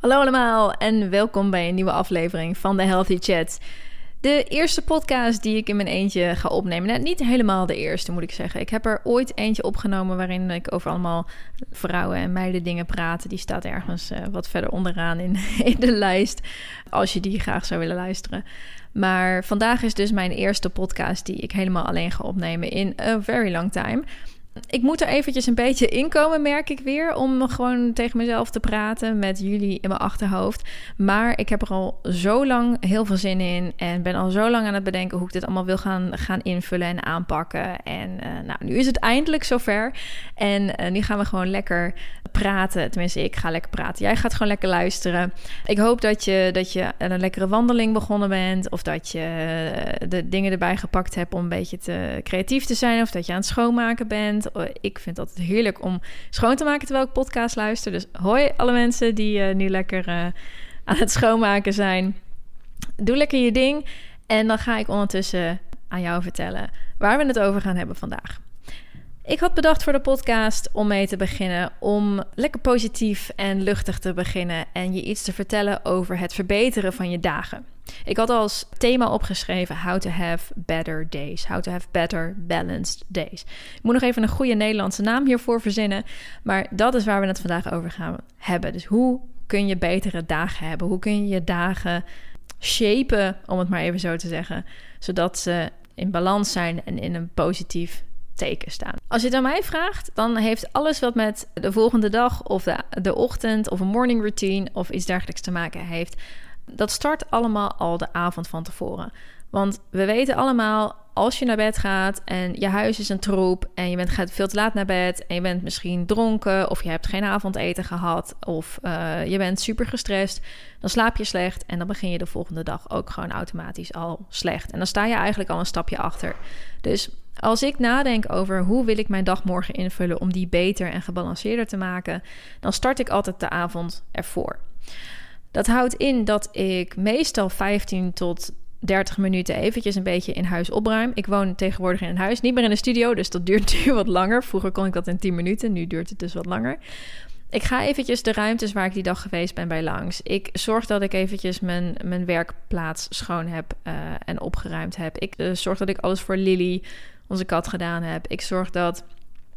Hallo allemaal en welkom bij een nieuwe aflevering van de Healthy Chat. De eerste podcast die ik in mijn eentje ga opnemen. Nou, niet helemaal de eerste, moet ik zeggen. Ik heb er ooit eentje opgenomen waarin ik over allemaal vrouwen en meiden dingen praat. Die staat ergens uh, wat verder onderaan in, in de lijst. Als je die graag zou willen luisteren. Maar vandaag is dus mijn eerste podcast die ik helemaal alleen ga opnemen in a very long time. Ik moet er eventjes een beetje inkomen, merk ik weer, om gewoon tegen mezelf te praten met jullie in mijn achterhoofd. Maar ik heb er al zo lang heel veel zin in en ben al zo lang aan het bedenken hoe ik dit allemaal wil gaan, gaan invullen en aanpakken. En uh, nou, nu is het eindelijk zover. En uh, nu gaan we gewoon lekker praten. Tenminste, ik ga lekker praten. Jij gaat gewoon lekker luisteren. Ik hoop dat je, dat je een lekkere wandeling begonnen bent. Of dat je eh, de dingen erbij gepakt hebt om een beetje te creatief te zijn. Of dat je aan het schoonmaken bent. Ik vind altijd heerlijk om schoon te maken terwijl ik podcast luister. Dus hoi alle mensen die uh, nu lekker uh, aan het schoonmaken zijn. Doe lekker je ding. En dan ga ik ondertussen aan jou vertellen waar we het over gaan hebben vandaag. Ik had bedacht voor de podcast om mee te beginnen, om lekker positief en luchtig te beginnen en je iets te vertellen over het verbeteren van je dagen. Ik had als thema opgeschreven How to have better days. How to have better balanced days. Ik moet nog even een goede Nederlandse naam hiervoor verzinnen. Maar dat is waar we het vandaag over gaan hebben. Dus hoe kun je betere dagen hebben? Hoe kun je je dagen shapen, om het maar even zo te zeggen. Zodat ze in balans zijn en in een positief teken staan. Als je het aan mij vraagt, dan heeft alles wat met de volgende dag of de, de ochtend of een morning routine of iets dergelijks te maken heeft. Dat start allemaal al de avond van tevoren. Want we weten allemaal, als je naar bed gaat en je huis is een troep en je bent, gaat veel te laat naar bed en je bent misschien dronken of je hebt geen avondeten gehad of uh, je bent super gestrest, dan slaap je slecht en dan begin je de volgende dag ook gewoon automatisch al slecht. En dan sta je eigenlijk al een stapje achter. Dus als ik nadenk over hoe wil ik mijn dag morgen invullen om die beter en gebalanceerder te maken, dan start ik altijd de avond ervoor. Dat houdt in dat ik meestal 15 tot 30 minuten eventjes een beetje in huis opruim. Ik woon tegenwoordig in een huis, niet meer in een studio, dus dat duurt nu wat langer. Vroeger kon ik dat in 10 minuten, nu duurt het dus wat langer. Ik ga eventjes de ruimtes waar ik die dag geweest ben bij langs. Ik zorg dat ik eventjes mijn, mijn werkplaats schoon heb uh, en opgeruimd heb. Ik uh, zorg dat ik alles voor Lily, onze kat, gedaan heb. Ik zorg dat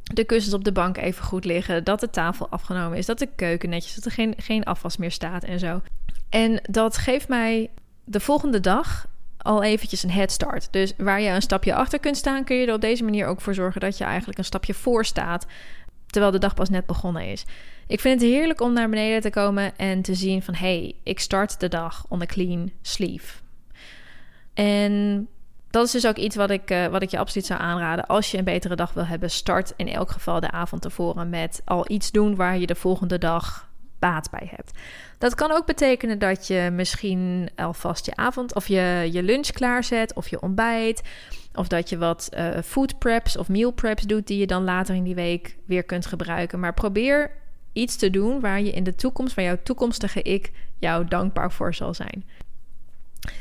de kussens op de bank even goed liggen. Dat de tafel afgenomen is. Dat de keuken netjes, dat er geen, geen afwas meer staat en zo. En dat geeft mij de volgende dag al eventjes een head start. Dus waar je een stapje achter kunt staan, kun je er op deze manier ook voor zorgen dat je eigenlijk een stapje voor staat. Terwijl de dag pas net begonnen is. Ik vind het heerlijk om naar beneden te komen en te zien van... hey, ik start de dag on a clean sleeve. En dat is dus ook iets wat ik, uh, wat ik je absoluut zou aanraden. Als je een betere dag wil hebben, start in elk geval de avond tevoren met al iets doen waar je de volgende dag baat bij hebt. Dat kan ook betekenen dat je misschien alvast je avond of je, je lunch klaarzet of je ontbijt. Of dat je wat uh, food preps of meal preps doet die je dan later in die week weer kunt gebruiken. Maar probeer iets te doen waar je in de toekomst, waar jouw toekomstige ik jou dankbaar voor zal zijn.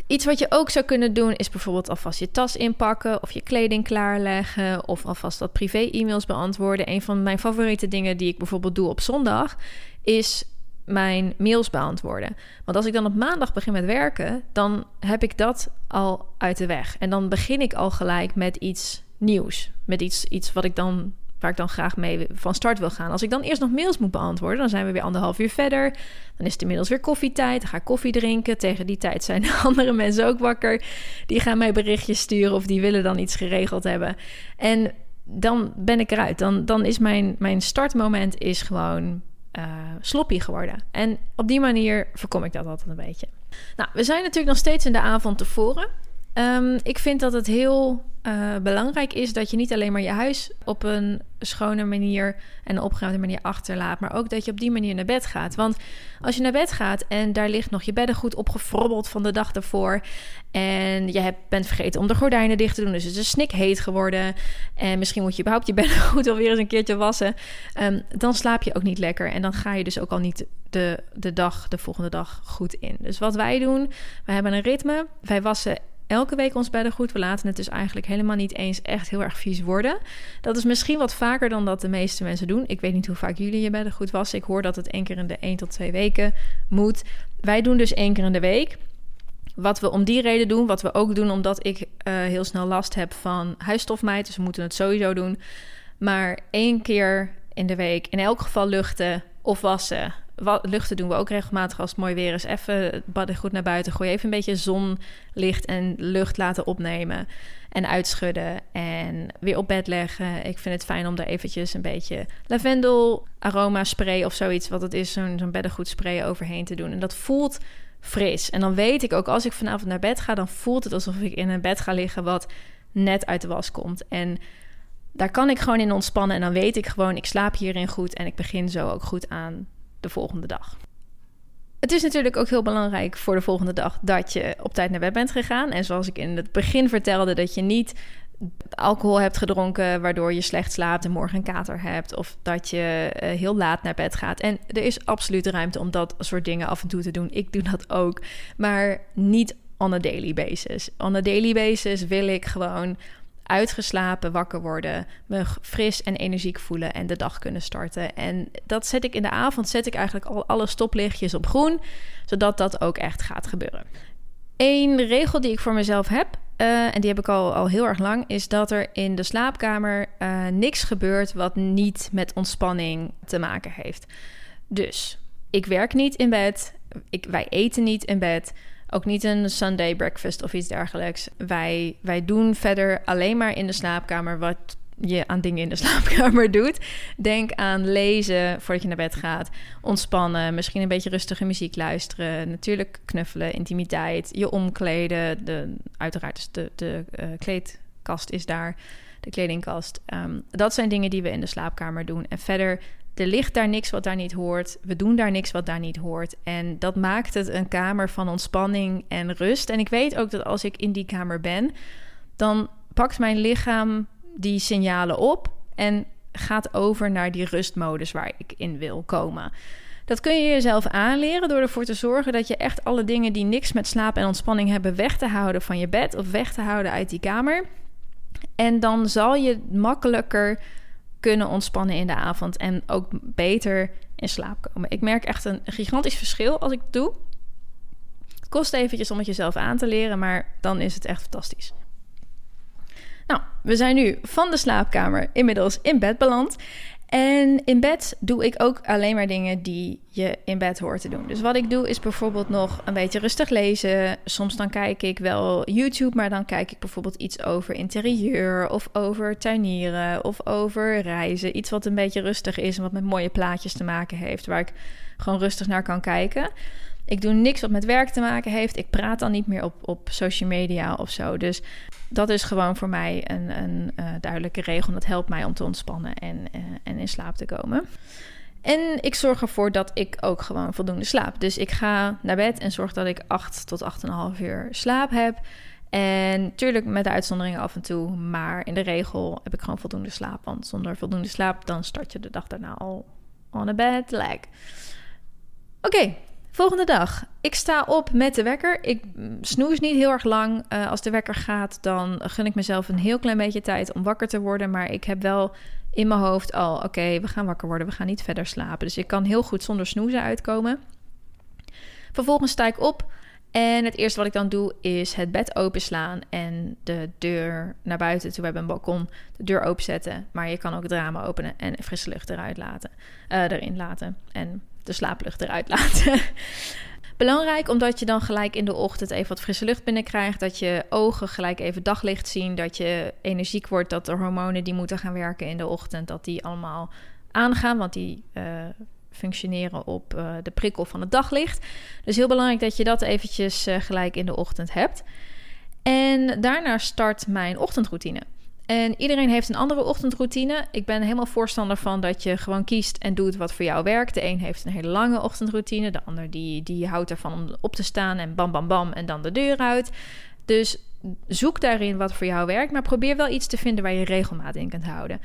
Iets wat je ook zou kunnen doen is bijvoorbeeld alvast je tas inpakken of je kleding klaarleggen of alvast wat privé-e-mails beantwoorden. Een van mijn favoriete dingen die ik bijvoorbeeld doe op zondag is mijn mails beantwoorden. Want als ik dan op maandag begin met werken, dan heb ik dat al uit de weg. En dan begin ik al gelijk met iets nieuws. Met iets, iets wat ik dan, waar ik dan graag mee van start wil gaan. Als ik dan eerst nog mails moet beantwoorden, dan zijn we weer anderhalf uur verder. Dan is het inmiddels weer koffietijd. Dan ga ik koffie drinken. Tegen die tijd zijn andere mensen ook wakker. Die gaan mij berichtjes sturen of die willen dan iets geregeld hebben. En dan ben ik eruit. Dan, dan is mijn, mijn startmoment is gewoon uh, sloppy geworden. En op die manier voorkom ik dat altijd een beetje. Nou, we zijn natuurlijk nog steeds in de avond tevoren. Um, ik vind dat het heel uh, belangrijk is dat je niet alleen maar je huis op een schone manier en opgeruimde manier achterlaat, maar ook dat je op die manier naar bed gaat. Want als je naar bed gaat en daar ligt nog je beddengoed opgefrobbeld van de dag ervoor en je hebt, bent vergeten om de gordijnen dicht te doen, dus het is snik heet geworden en misschien moet je überhaupt je beddengoed alweer eens een keertje wassen, um, dan slaap je ook niet lekker en dan ga je dus ook al niet de, de dag, de volgende dag goed in. Dus wat wij doen, wij hebben een ritme, wij wassen elke week ons beddengoed. We laten het dus eigenlijk helemaal niet eens echt heel erg vies worden. Dat is misschien wat vaker dan dat de meeste mensen doen. Ik weet niet hoe vaak jullie je beddengoed wassen. Ik hoor dat het één keer in de 1 tot 2 weken moet. Wij doen dus één keer in de week. Wat we om die reden doen, wat we ook doen omdat ik uh, heel snel last heb van huisstofmijt. Dus we moeten het sowieso doen. Maar één keer in de week in elk geval luchten of wassen. Luchten doen we ook regelmatig als het mooi weer is. Even badden goed naar buiten. Gooi even een beetje zonlicht en lucht laten opnemen. En uitschudden. En weer op bed leggen. Ik vind het fijn om daar eventjes een beetje lavendel aroma spray of zoiets. Wat het is, zo'n beddengoed spray overheen te doen. En dat voelt fris. En dan weet ik ook als ik vanavond naar bed ga, dan voelt het alsof ik in een bed ga liggen wat net uit de was komt. En daar kan ik gewoon in ontspannen en dan weet ik gewoon, ik slaap hierin goed en ik begin zo ook goed aan de volgende dag. Het is natuurlijk ook heel belangrijk voor de volgende dag dat je op tijd naar bed bent gegaan. En zoals ik in het begin vertelde, dat je niet alcohol hebt gedronken waardoor je slecht slaapt en morgen een kater hebt. Of dat je uh, heel laat naar bed gaat. En er is absoluut ruimte om dat soort dingen af en toe te doen. Ik doe dat ook. Maar niet on a daily basis. On a daily basis wil ik gewoon uitgeslapen wakker worden, me fris en energiek voelen en de dag kunnen starten. En dat zet ik in de avond, zet ik eigenlijk al alle stoplichtjes op groen, zodat dat ook echt gaat gebeuren. Een regel die ik voor mezelf heb, uh, en die heb ik al, al heel erg lang, is dat er in de slaapkamer uh, niks gebeurt wat niet met ontspanning te maken heeft. Dus ik werk niet in bed, ik, wij eten niet in bed. Ook niet een Sunday breakfast of iets dergelijks. Wij, wij doen verder alleen maar in de slaapkamer wat je aan dingen in de slaapkamer doet. Denk aan lezen voordat je naar bed gaat. Ontspannen, misschien een beetje rustige muziek luisteren. Natuurlijk knuffelen, intimiteit, je omkleden. De, uiteraard is de, de uh, kleedkast is daar, de kledingkast. Um, dat zijn dingen die we in de slaapkamer doen. En verder er ligt daar niks wat daar niet hoort. We doen daar niks wat daar niet hoort. En dat maakt het een kamer van ontspanning en rust. En ik weet ook dat als ik in die kamer ben, dan pakt mijn lichaam die signalen op en gaat over naar die rustmodus waar ik in wil komen. Dat kun je jezelf aanleren door ervoor te zorgen dat je echt alle dingen die niks met slaap en ontspanning hebben weg te houden van je bed of weg te houden uit die kamer. En dan zal je makkelijker kunnen ontspannen in de avond en ook beter in slaap komen. Ik merk echt een gigantisch verschil als ik het doe. Het kost eventjes om het jezelf aan te leren, maar dan is het echt fantastisch. Nou, we zijn nu van de slaapkamer inmiddels in bed beland. En in bed doe ik ook alleen maar dingen die je in bed hoort te doen. Dus wat ik doe is bijvoorbeeld nog een beetje rustig lezen. Soms dan kijk ik wel YouTube, maar dan kijk ik bijvoorbeeld iets over interieur of over tuinieren of over reizen. Iets wat een beetje rustig is en wat met mooie plaatjes te maken heeft, waar ik gewoon rustig naar kan kijken. Ik doe niks wat met werk te maken heeft. Ik praat dan niet meer op, op social media of zo. Dus dat is gewoon voor mij een, een uh, duidelijke regel. Dat helpt mij om te ontspannen en, uh, en in slaap te komen. En ik zorg ervoor dat ik ook gewoon voldoende slaap. Dus ik ga naar bed en zorg dat ik 8 tot 8,5 uur slaap heb. En natuurlijk met de uitzonderingen af en toe. Maar in de regel heb ik gewoon voldoende slaap. Want zonder voldoende slaap, dan start je de dag daarna al on a bad leg. Oké, Volgende dag. Ik sta op met de wekker. Ik snoes niet heel erg lang. Uh, als de wekker gaat, dan gun ik mezelf een heel klein beetje tijd om wakker te worden. Maar ik heb wel in mijn hoofd al: oké, we gaan wakker worden. We gaan niet verder slapen. Dus ik kan heel goed zonder snoezen uitkomen. Vervolgens sta ik op. En het eerste wat ik dan doe is het bed openslaan en de deur naar buiten toe. We hebben een balkon, de deur openzetten. Maar je kan ook het ramen openen en frisse lucht eruit laten, uh, erin laten. En de slaaplucht eruit laten. Belangrijk omdat je dan gelijk in de ochtend even wat frisse lucht binnenkrijgt. Dat je ogen gelijk even daglicht zien. Dat je energiek wordt. Dat de hormonen die moeten gaan werken in de ochtend. Dat die allemaal aangaan. Want die uh, functioneren op uh, de prikkel van het daglicht. Dus heel belangrijk dat je dat eventjes uh, gelijk in de ochtend hebt. En daarna start mijn ochtendroutine. En iedereen heeft een andere ochtendroutine. Ik ben helemaal voorstander van dat je gewoon kiest en doet wat voor jou werkt. De een heeft een hele lange ochtendroutine, de ander die, die houdt ervan om op te staan en bam bam bam en dan de deur uit. Dus zoek daarin wat voor jou werkt, maar probeer wel iets te vinden waar je regelmaat in kunt houden.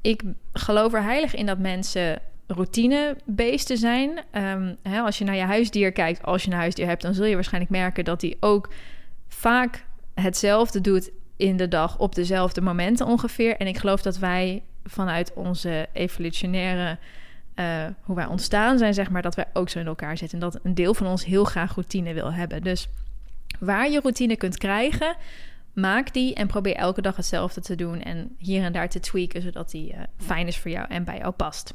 Ik geloof er heilig in dat mensen routinebeesten zijn. Um, hè, als je naar je huisdier kijkt, als je een huisdier hebt, dan zul je waarschijnlijk merken dat die ook vaak hetzelfde doet in de dag op dezelfde momenten ongeveer. En ik geloof dat wij vanuit onze evolutionaire, uh, hoe wij ontstaan zijn, zeg maar, dat wij ook zo in elkaar zitten. En dat een deel van ons heel graag routine wil hebben. Dus waar je routine kunt krijgen, maak die en probeer elke dag hetzelfde te doen. En hier en daar te tweaken, zodat die uh, fijn is voor jou en bij jou past.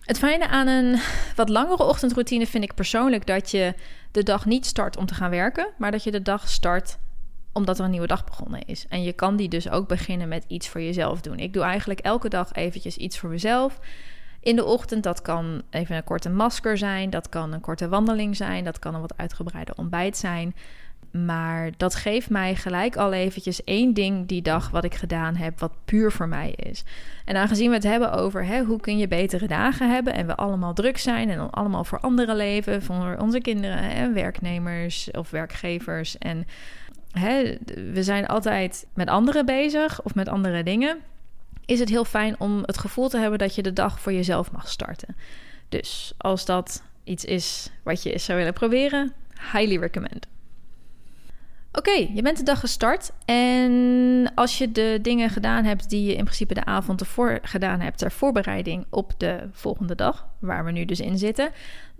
Het fijne aan een wat langere ochtendroutine vind ik persoonlijk dat je de dag niet start om te gaan werken, maar dat je de dag start omdat er een nieuwe dag begonnen is. En je kan die dus ook beginnen met iets voor jezelf doen. Ik doe eigenlijk elke dag eventjes iets voor mezelf. In de ochtend, dat kan even een korte masker zijn, dat kan een korte wandeling zijn, dat kan een wat uitgebreide ontbijt zijn. Maar dat geeft mij gelijk al eventjes één ding die dag wat ik gedaan heb, wat puur voor mij is. En aangezien we het hebben over hè, hoe kun je betere dagen hebben en we allemaal druk zijn en allemaal voor anderen leven, voor onze kinderen en werknemers of werkgevers. En hè, we zijn altijd met anderen bezig of met andere dingen. Is het heel fijn om het gevoel te hebben dat je de dag voor jezelf mag starten. Dus als dat iets is wat je zou willen proberen, highly recommend. Oké, je bent de dag gestart. En als je de dingen gedaan hebt die je in principe de avond ervoor gedaan hebt ter voorbereiding op de volgende dag, waar we nu dus in zitten,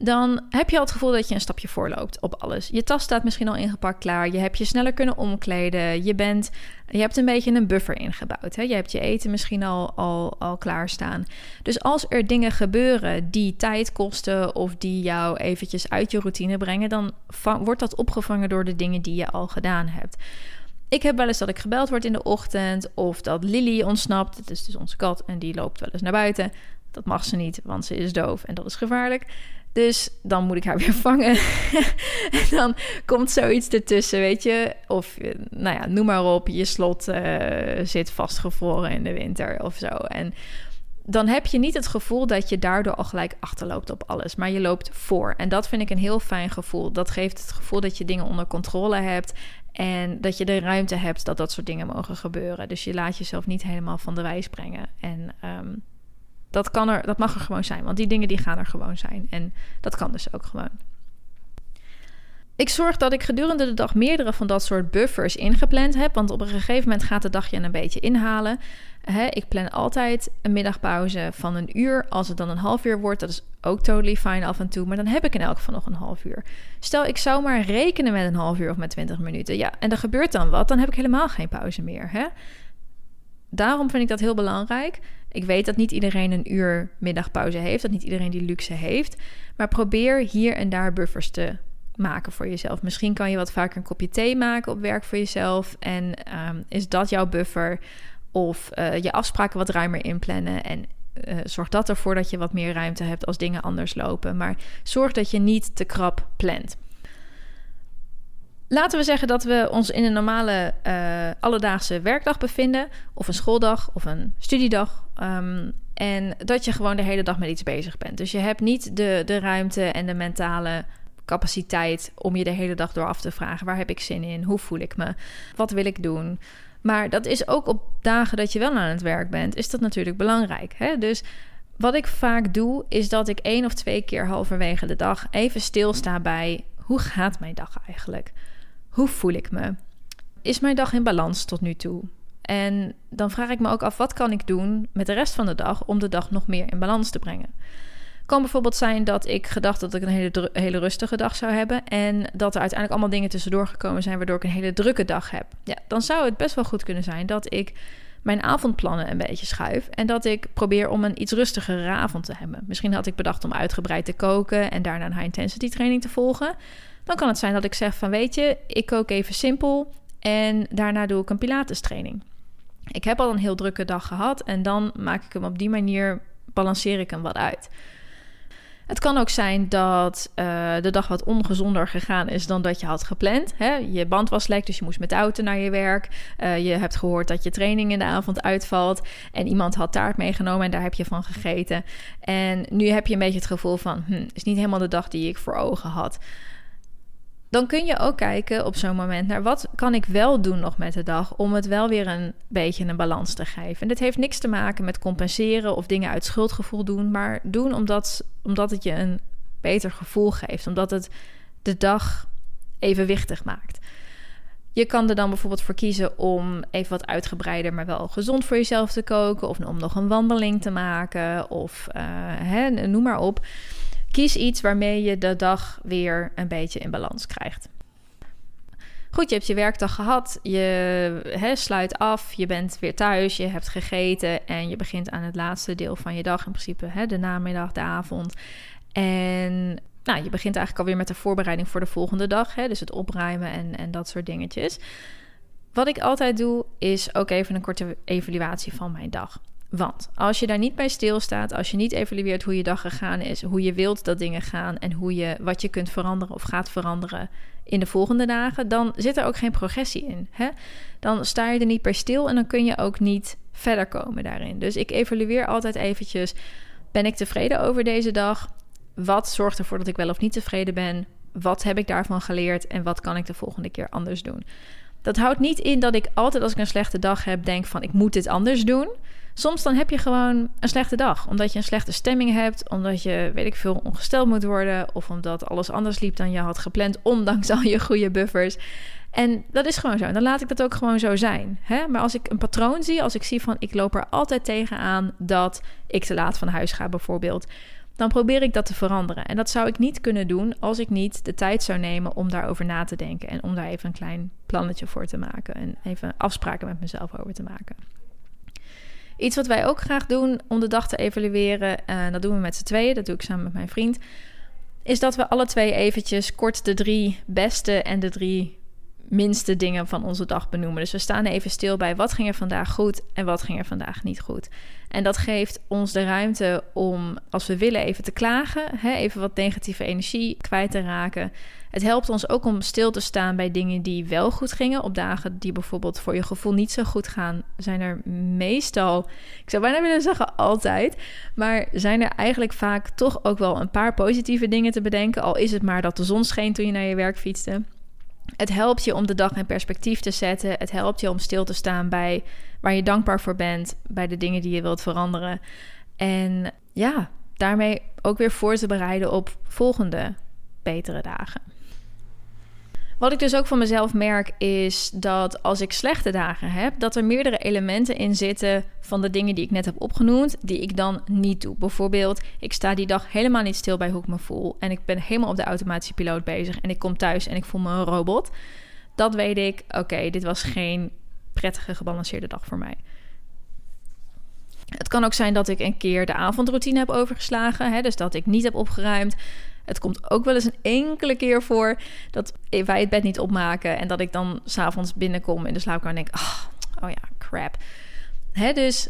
dan heb je al het gevoel dat je een stapje voorloopt op alles. Je tas staat misschien al ingepakt klaar. Je hebt je sneller kunnen omkleden. Je, bent, je hebt een beetje een buffer ingebouwd. Hè? Je hebt je eten misschien al, al, al klaarstaan. Dus als er dingen gebeuren die tijd kosten of die jou eventjes uit je routine brengen, dan wordt dat opgevangen door de dingen die je al gedaan hebt. Ik heb wel eens dat ik gebeld word in de ochtend of dat Lily ontsnapt. Het is dus onze kat en die loopt wel eens naar buiten. Dat mag ze niet, want ze is doof en dat is gevaarlijk. Dus dan moet ik haar weer vangen. en dan komt zoiets ertussen, weet je. Of, nou ja, noem maar op, je slot uh, zit vastgevroren in de winter of zo. En dan heb je niet het gevoel dat je daardoor al gelijk achterloopt op alles. Maar je loopt voor. En dat vind ik een heel fijn gevoel. Dat geeft het gevoel dat je dingen onder controle hebt. En dat je de ruimte hebt dat dat soort dingen mogen gebeuren. Dus je laat jezelf niet helemaal van de wijs brengen. En um, dat, kan er, dat mag er gewoon zijn, want die dingen die gaan er gewoon zijn. En dat kan dus ook gewoon. Ik zorg dat ik gedurende de dag meerdere van dat soort buffers ingepland heb. Want op een gegeven moment gaat de dag je een beetje inhalen. ik plan altijd een middagpauze van een uur. Als het dan een half uur wordt, dat is ook totally fine af en toe. Maar dan heb ik in elk geval nog een half uur. Stel, ik zou maar rekenen met een half uur of met 20 minuten. Ja, en er gebeurt dan wat, dan heb ik helemaal geen pauze meer. Hè? Daarom vind ik dat heel belangrijk. Ik weet dat niet iedereen een uur middagpauze heeft, dat niet iedereen die luxe heeft. Maar probeer hier en daar buffers te maken voor jezelf. Misschien kan je wat vaker een kopje thee maken op werk voor jezelf. En um, is dat jouw buffer? Of uh, je afspraken wat ruimer inplannen. En uh, zorg dat ervoor dat je wat meer ruimte hebt als dingen anders lopen. Maar zorg dat je niet te krap plant. Laten we zeggen dat we ons in een normale uh, alledaagse werkdag bevinden, of een schooldag of een studiedag. Um, en dat je gewoon de hele dag met iets bezig bent. Dus je hebt niet de, de ruimte en de mentale capaciteit om je de hele dag door af te vragen: waar heb ik zin in? Hoe voel ik me? Wat wil ik doen? Maar dat is ook op dagen dat je wel aan het werk bent, is dat natuurlijk belangrijk. Hè? Dus wat ik vaak doe, is dat ik één of twee keer halverwege de dag even stilsta bij hoe gaat mijn dag eigenlijk? Hoe voel ik me? Is mijn dag in balans tot nu toe? En dan vraag ik me ook af, wat kan ik doen met de rest van de dag om de dag nog meer in balans te brengen? Kan bijvoorbeeld zijn dat ik gedacht dat ik een hele, hele rustige dag zou hebben en dat er uiteindelijk allemaal dingen tussendoor gekomen zijn waardoor ik een hele drukke dag heb. Ja, dan zou het best wel goed kunnen zijn dat ik mijn avondplannen een beetje schuif en dat ik probeer om een iets rustigere avond te hebben. Misschien had ik bedacht om uitgebreid te koken en daarna een high intensity training te volgen. Dan kan het zijn dat ik zeg van weet je, ik kook even simpel en daarna doe ik een pilates training. Ik heb al een heel drukke dag gehad en dan maak ik hem op die manier, balanceer ik hem wat uit. Het kan ook zijn dat uh, de dag wat ongezonder gegaan is dan dat je had gepland. Hè? Je band was lek, dus je moest met de auto naar je werk. Uh, je hebt gehoord dat je training in de avond uitvalt. En iemand had taart meegenomen en daar heb je van gegeten. En nu heb je een beetje het gevoel van... Hm, is niet helemaal de dag die ik voor ogen had dan kun je ook kijken op zo'n moment naar wat kan ik wel doen nog met de dag om het wel weer een beetje een balans te geven. En dit heeft niks te maken met compenseren of dingen uit schuldgevoel doen, maar doen omdat, omdat het je een beter gevoel geeft, omdat het de dag evenwichtig maakt. Je kan er dan bijvoorbeeld voor kiezen om even wat uitgebreider, maar wel gezond voor jezelf te koken. Of om nog een wandeling te maken. Of uh, hè, noem maar op. Kies iets waarmee je de dag weer een beetje in balans krijgt. Goed, je hebt je werkdag gehad. Je sluit af. Je bent weer thuis. Je hebt gegeten. En je begint aan het laatste deel van je dag. In principe de namiddag, de avond. En nou, je begint eigenlijk alweer met de voorbereiding voor de volgende dag. Dus het opruimen en, en dat soort dingetjes. Wat ik altijd doe, is ook even een korte evaluatie van mijn dag. Want als je daar niet bij stilstaat, als je niet evalueert hoe je dag gegaan is, hoe je wilt dat dingen gaan en hoe je, wat je kunt veranderen of gaat veranderen in de volgende dagen, dan zit er ook geen progressie in. Hè? Dan sta je er niet bij stil en dan kun je ook niet verder komen daarin. Dus ik evalueer altijd eventjes, ben ik tevreden over deze dag? Wat zorgt ervoor dat ik wel of niet tevreden ben? Wat heb ik daarvan geleerd en wat kan ik de volgende keer anders doen? Dat houdt niet in dat ik altijd als ik een slechte dag heb denk van ik moet dit anders doen. Soms dan heb je gewoon een slechte dag. Omdat je een slechte stemming hebt. Omdat je, weet ik veel, ongesteld moet worden. Of omdat alles anders liep dan je had gepland. Ondanks al je goede buffers. En dat is gewoon zo. dan laat ik dat ook gewoon zo zijn. Hè? Maar als ik een patroon zie, als ik zie van ik loop er altijd tegenaan dat ik te laat van huis ga, bijvoorbeeld. Dan probeer ik dat te veranderen. En dat zou ik niet kunnen doen als ik niet de tijd zou nemen om daarover na te denken. En om daar even een klein plannetje voor te maken. En even afspraken met mezelf over te maken. Iets wat wij ook graag doen om de dag te evalueren, en eh, dat doen we met z'n tweeën, dat doe ik samen met mijn vriend, is dat we alle twee eventjes kort de drie beste en de drie minste dingen van onze dag benoemen. Dus we staan even stil bij wat ging er vandaag goed en wat ging er vandaag niet goed. En dat geeft ons de ruimte om, als we willen, even te klagen, hè, even wat negatieve energie kwijt te raken. Het helpt ons ook om stil te staan bij dingen die wel goed gingen. Op dagen die bijvoorbeeld voor je gevoel niet zo goed gaan, zijn er meestal, ik zou bijna willen zeggen altijd, maar zijn er eigenlijk vaak toch ook wel een paar positieve dingen te bedenken. Al is het maar dat de zon scheen toen je naar je werk fietste. Het helpt je om de dag in perspectief te zetten. Het helpt je om stil te staan bij waar je dankbaar voor bent, bij de dingen die je wilt veranderen. En ja, daarmee ook weer voor te bereiden op volgende betere dagen. Wat ik dus ook van mezelf merk is dat als ik slechte dagen heb, dat er meerdere elementen in zitten van de dingen die ik net heb opgenoemd, die ik dan niet doe. Bijvoorbeeld, ik sta die dag helemaal niet stil bij hoe ik me voel en ik ben helemaal op de automatische piloot bezig en ik kom thuis en ik voel me een robot. Dat weet ik, oké, dit was geen prettige gebalanceerde dag voor mij. Het kan ook zijn dat ik een keer de avondroutine heb overgeslagen. Hè, dus dat ik niet heb opgeruimd. Het komt ook wel eens een enkele keer voor dat wij het bed niet opmaken en dat ik dan s'avonds binnenkom in de slaapkamer en denk: oh, oh ja, crap. Hè, dus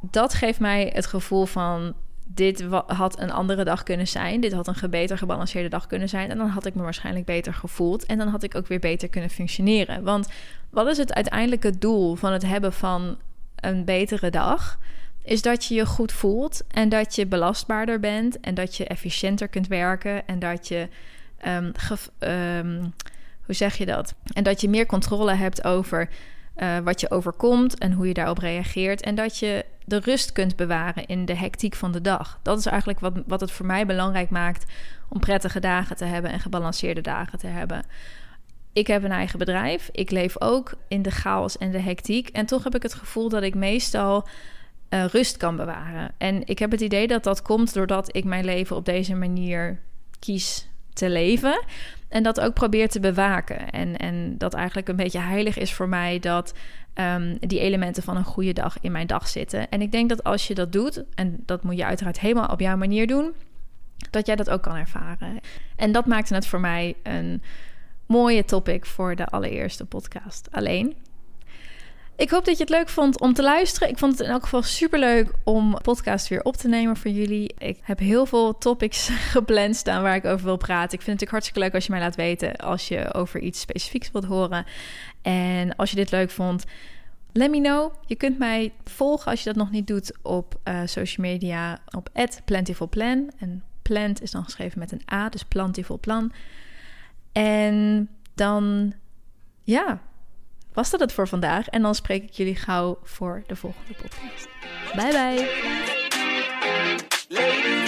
dat geeft mij het gevoel van dit had een andere dag kunnen zijn. Dit had een beter gebalanceerde dag kunnen zijn. En dan had ik me waarschijnlijk beter gevoeld. En dan had ik ook weer beter kunnen functioneren. Want wat is het uiteindelijke doel van het hebben van een betere dag? Is dat je je goed voelt en dat je belastbaarder bent en dat je efficiënter kunt werken en dat je, um, hoe zeg je dat? En dat je meer controle hebt over uh, wat je overkomt en hoe je daarop reageert en dat je de rust kunt bewaren in de hectiek van de dag. Dat is eigenlijk wat, wat het voor mij belangrijk maakt om prettige dagen te hebben en gebalanceerde dagen te hebben. Ik heb een eigen bedrijf. Ik leef ook in de chaos en de hectiek. En toch heb ik het gevoel dat ik meestal uh, rust kan bewaren. En ik heb het idee dat dat komt doordat ik mijn leven op deze manier kies te leven. En dat ook probeer te bewaken. En, en dat eigenlijk een beetje heilig is voor mij dat um, die elementen van een goede dag in mijn dag zitten. En ik denk dat als je dat doet, en dat moet je uiteraard helemaal op jouw manier doen, dat jij dat ook kan ervaren. En dat maakte het voor mij een mooie topic voor de allereerste podcast. Alleen, ik hoop dat je het leuk vond om te luisteren. Ik vond het in elk geval super leuk om podcast weer op te nemen voor jullie. Ik heb heel veel topics gepland staan waar ik over wil praten. Ik vind het natuurlijk hartstikke leuk als je mij laat weten als je over iets specifieks wilt horen. En als je dit leuk vond, let me know. Je kunt mij volgen als je dat nog niet doet op uh, social media op @plentifulplan. En plant is dan geschreven met een A, dus plantifulplan. En dan ja, was dat het voor vandaag. En dan spreek ik jullie gauw voor de volgende podcast. Bye bye.